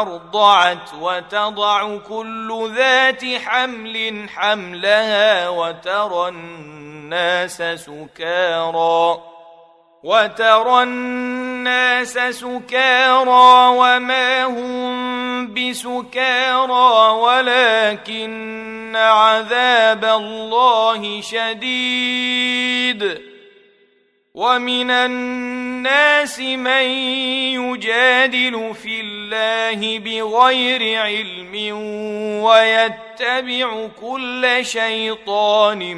أرضعت وتضع كل ذات حمل حملها وترى الناس سكارى وترى الناس سكارى وما هم بسكارى ولكن عذاب الله شديد ومن الناس من يجادل في الله بغير علم ويتبع كل شيطان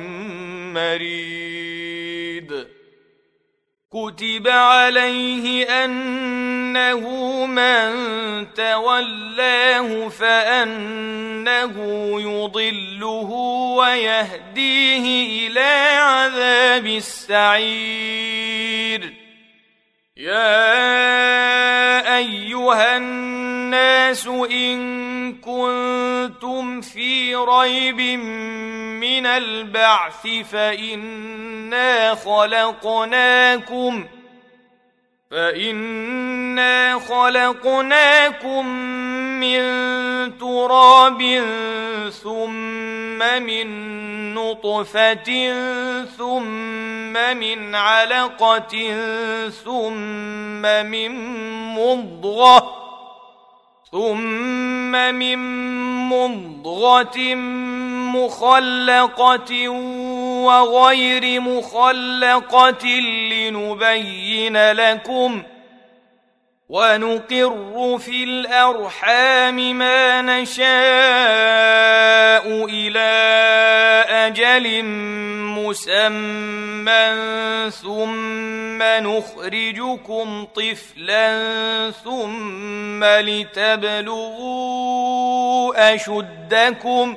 مريد كتب عليه انه من تولاه فانه يضله ويهديه إلى عذاب السعير يا ايها الناس ان كنتم في ريب من البعث فانا خلقناكم فانا خلقناكم من تراب ثم من نطفه ثم من علقه ثم من مضغه ثم من مضغه مخلقه وغير مخلقة لنبين لكم ونقر في الأرحام ما نشاء إلى أجل مسمى ثم نخرجكم طفلا ثم لتبلغوا أشدكم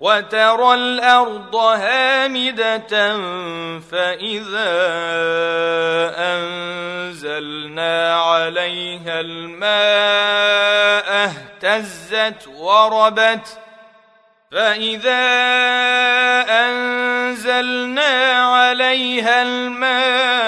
وترى الأرض هامدة فإذا أنزلنا عليها الماء اهتزت وربت فإذا أنزلنا عليها الماء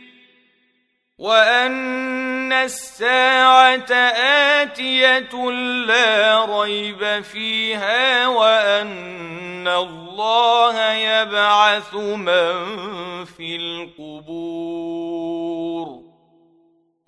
وان الساعة اتيه لا ريب فيها وان الله يبعث من في القبور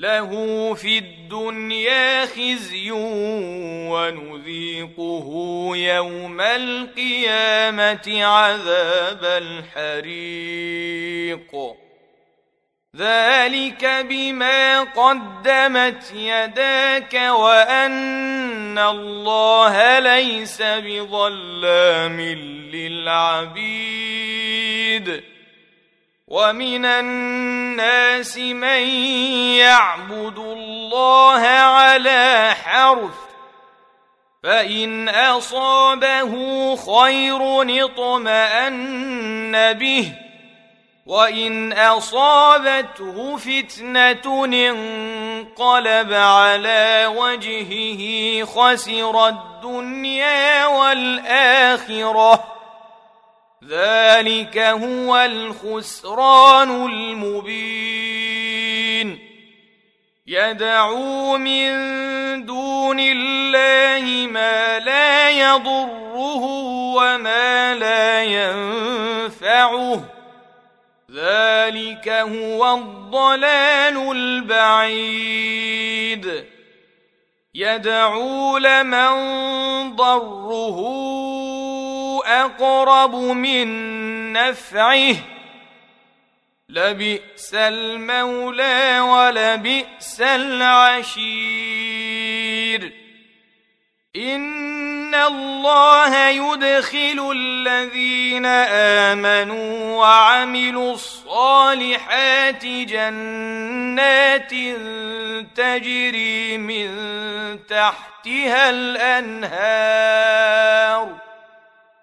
له في الدنيا خزي ونذيقه يوم القيامة عذاب الحريق. ذلك بما قدمت يداك وأن الله ليس بظلام للعبيد. ومن الناس من يعبد الله على حرف فإن أصابه خير اطمأن به وإن أصابته فتنة انقلب على وجهه خسر الدنيا والآخرة ذلك هو الخسران المبين. يدعو من دون الله ما لا يضره وما لا ينفعه. ذلك هو الضلال البعيد. يدعو لمن ضره أقرب من نفعه. لبئس المولى ولبئس العشير. إن الله يدخل الذين آمنوا وعملوا الصالحات جنات تجري من تحتها الأنهار.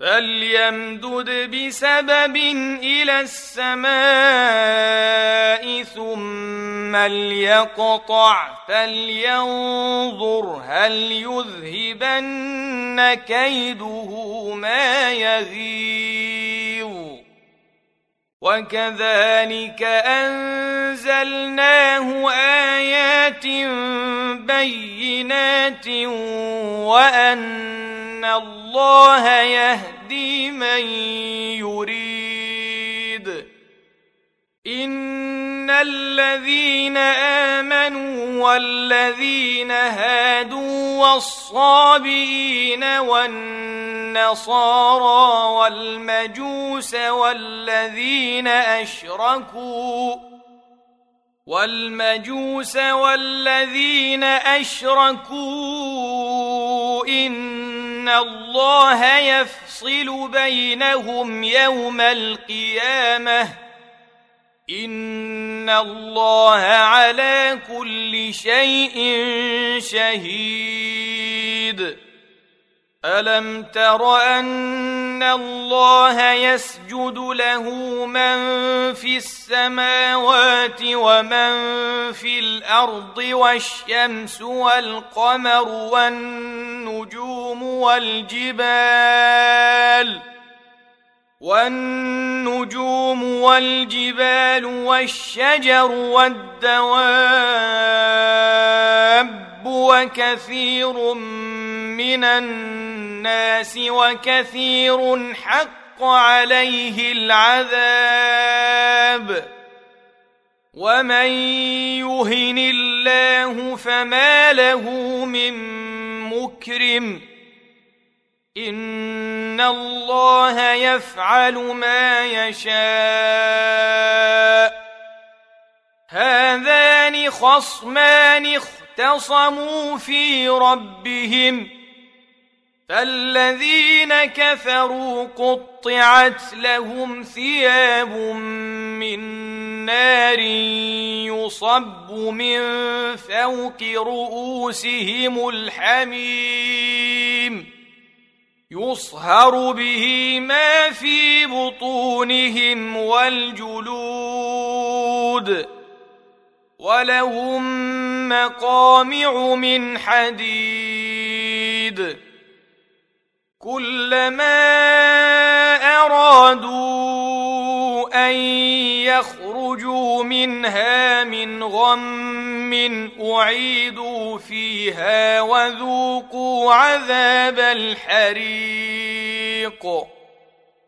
فليمدد بسبب إلى السماء ثم ليقطع فلينظر هل يذهبن كيده ما يغيظ وكذلك انزلناه ايات بينات وان الله يهدي من يريد. إن الذين آمنوا والذين هادوا والصابئين والنصارى والمجوس والذين أشركوا والمجوس والذين أشركوا إن الله يفصل بينهم يوم القيامه ان الله على كل شيء شهيد الم تر ان الله يسجد له من في السماوات ومن في الأرض والشمس والقمر والنجوم والجبال والنجوم والجبال والشجر والدواب وكثير من الناس وكثير حق عليه العذاب. ومن يهن الله فما له من مكرم ان الله يفعل ما يشاء. هذان خصمان اختصموا في ربهم فالذين كفروا قطعت لهم ثياب من نار يصب من فوق رؤوسهم الحميم يصهر به ما في بطونهم والجلود ولهم مقامع من حديد. كلما أرادوا أن يخرجوا منها من غم أعيدوا فيها وذوقوا عذاب الحريق.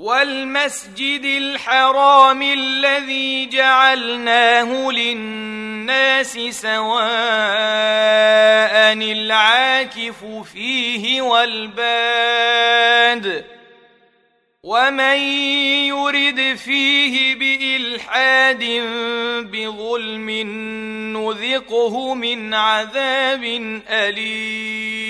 والمسجد الحرام الذي جعلناه للناس سواء العاكف فيه والباد ومن يرد فيه بإلحاد بظلم نذقه من عذاب أليم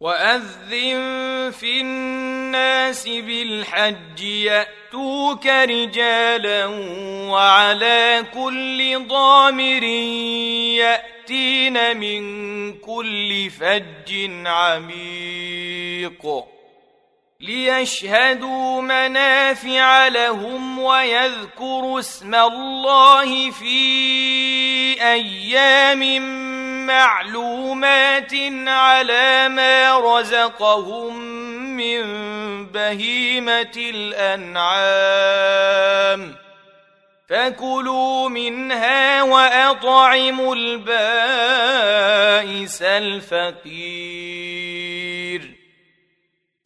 واذن في الناس بالحج ياتوك رجالا وعلى كل ضامر ياتين من كل فج عميق ليشهدوا منافع لهم ويذكروا اسم الله في أيام معلومات على ما رزقهم من بهيمة الأنعام. فكلوا منها وأطعموا البائس الفقير.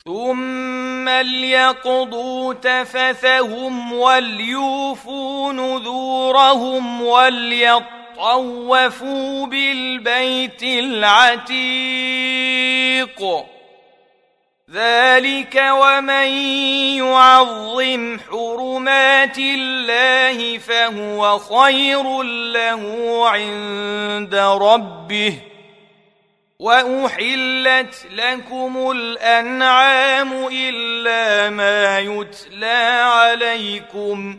ثم ليقضوا تفثهم وليوفوا نذورهم وليطوفوا بالبيت العتيق ذلك ومن يعظم حرمات الله فهو خير له عند ربه واحلت لكم الانعام الا ما يتلى عليكم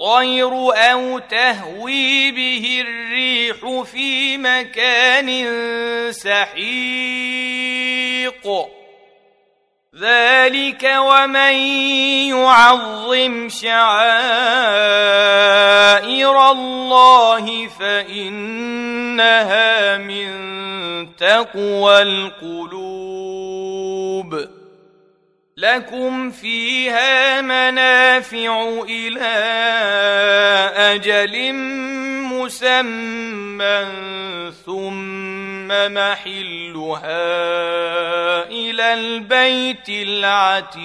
أو تهوي به الريح في مكان سحيق. ذلك ومن يعظم شعائر الله فإنها من تقوى القلوب. لكم فيها منافع إلى أجل مسمى ثم محلها إلى البيت العتيق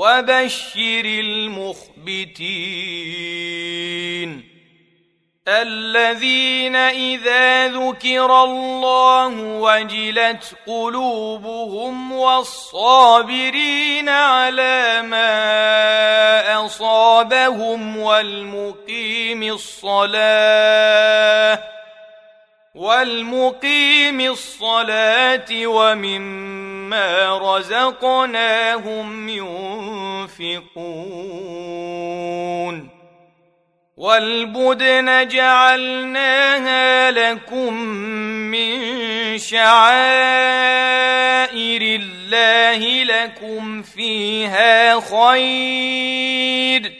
وبشر المخبتين الذين إذا ذكر الله وجلت قلوبهم والصابرين على ما أصابهم والمقيم الصلاة والمقيم الصلاة ومما رزقناهم ينفقون والبدن جعلناها لكم من شعائر الله لكم فيها خير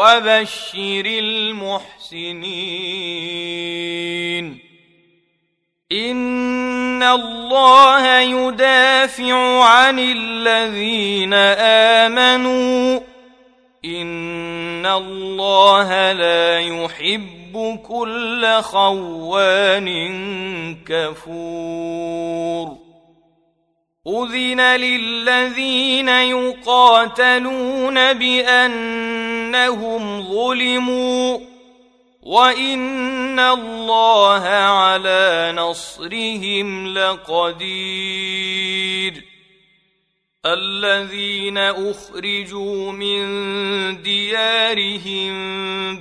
وبشر المحسنين. إن الله يدافع عن الذين آمنوا. إن الله لا يحب كل خوان كفور. أذن للذين يقاتلون بأنهم ظلموا وإن الله على نصرهم لقدير الذين أخرجوا من ديارهم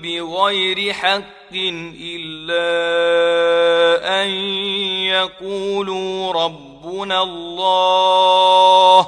بغير حق إلا أن يقولوا رب ربنا الله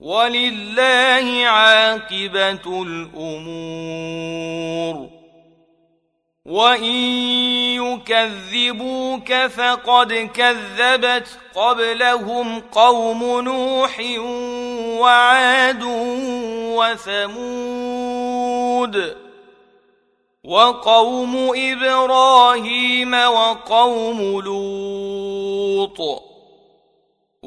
ولله عاقبة الأمور. وإن يكذبوك فقد كذبت قبلهم قوم نوح وعاد وثمود وقوم إبراهيم وقوم لوط.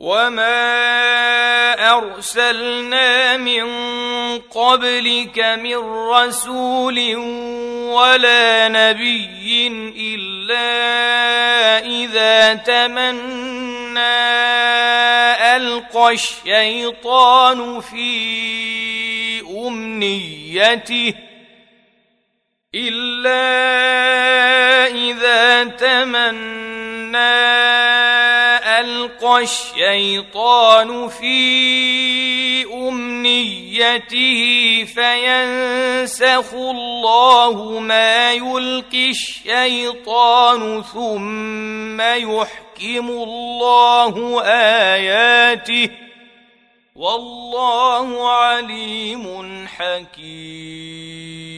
وما ارسلنا من قبلك من رسول ولا نبي الا اذا تمنى القى الشيطان في امنيته الا اذا تمنى القى الشيطان في أمنيته فينسخ الله ما يلقي الشيطان ثم يحكم الله آياته والله عليم حكيم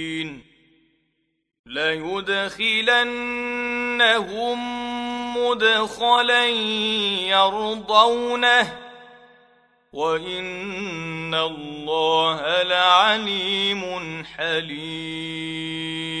ليدخلنهم مدخلا يرضونه وإن الله لعليم حليم.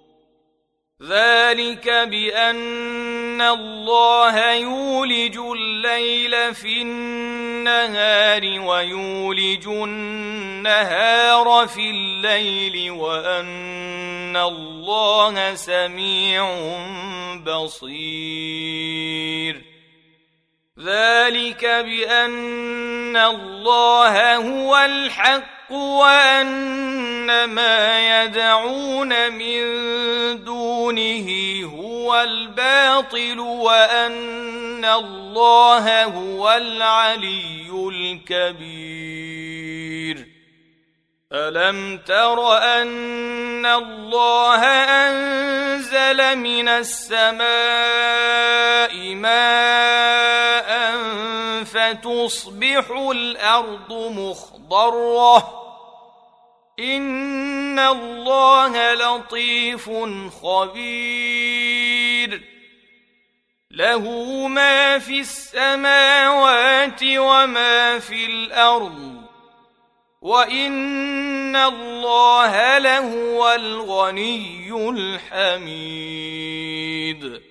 ذلك بأن الله يولج الليل في النهار ويولج النهار في الليل وأن الله سميع بصير. ذلك بأن الله هو الحق وان ما يدعون من دونه هو الباطل وان الله هو العلي الكبير الم تر ان الله انزل من السماء ماء فتصبح الأرض مخضرة. إن الله لطيف خبير. له ما في السماوات وما في الأرض. وإن الله لهو الغني الحميد.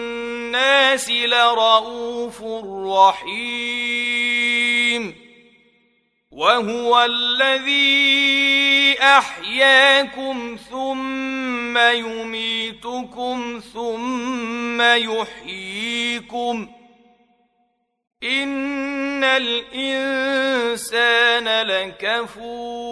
بالناس لرءوف رحيم وهو الذي أحياكم ثم يميتكم ثم يحييكم إن الإنسان لكفور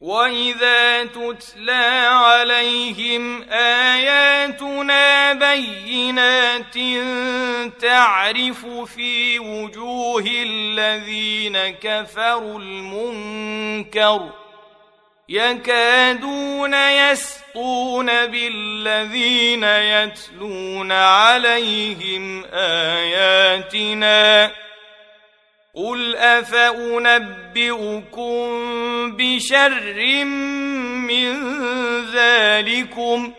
واذا تتلى عليهم اياتنا بينات تعرف في وجوه الذين كفروا المنكر يكادون يسقون بالذين يتلون عليهم اياتنا قل افانبئكم بشر من ذلكم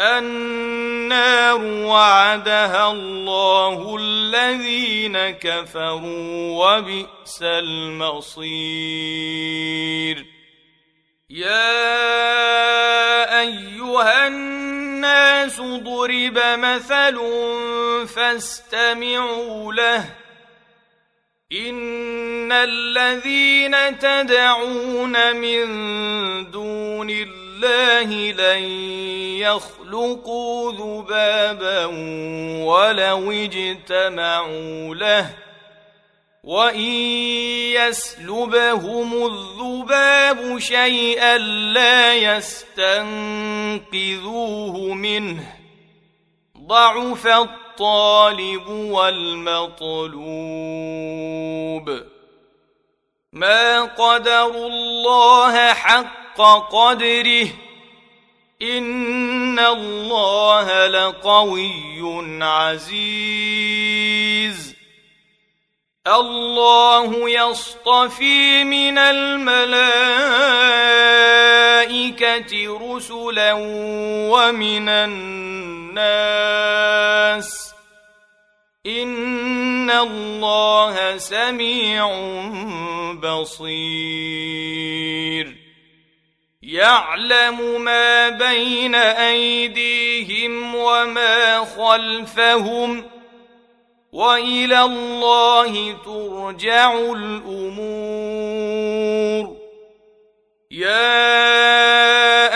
النار وعدها الله الذين كفروا وبئس المصير يا ايها الناس ضرب مثل فاستمعوا له ان الذين تدعون من دون الله لن يخلقوا ذبابا ولو اجتمعوا له وان يسلبهم الذباب شيئا لا يستنقذوه منه ضعف الطالب والمطلوب. ما قدروا الله حق قدره إن الله لقوي عزيز. الله يصطفي من الملائكة رسلا ومن الناس. ان الله سميع بصير يعلم ما بين ايديهم وما خلفهم والى الله ترجع الأمور يا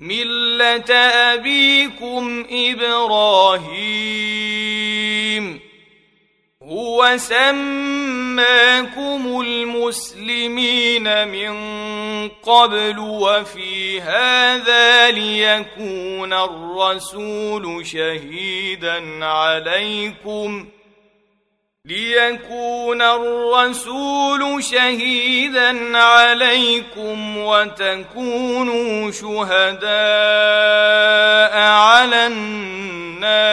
مله ابيكم إبراهيم. هو سماكم المسلمين من قبل وفي هذا ليكون الرسول شهيدا عليكم. ليكون الرسول شهيدا عليكم وتكونوا شهداء على الناس.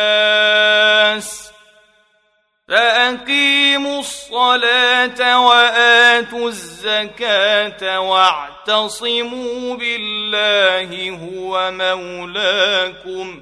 فأقيموا الصلاة وآتوا الزكاة واعتصموا بالله هو مولاكم.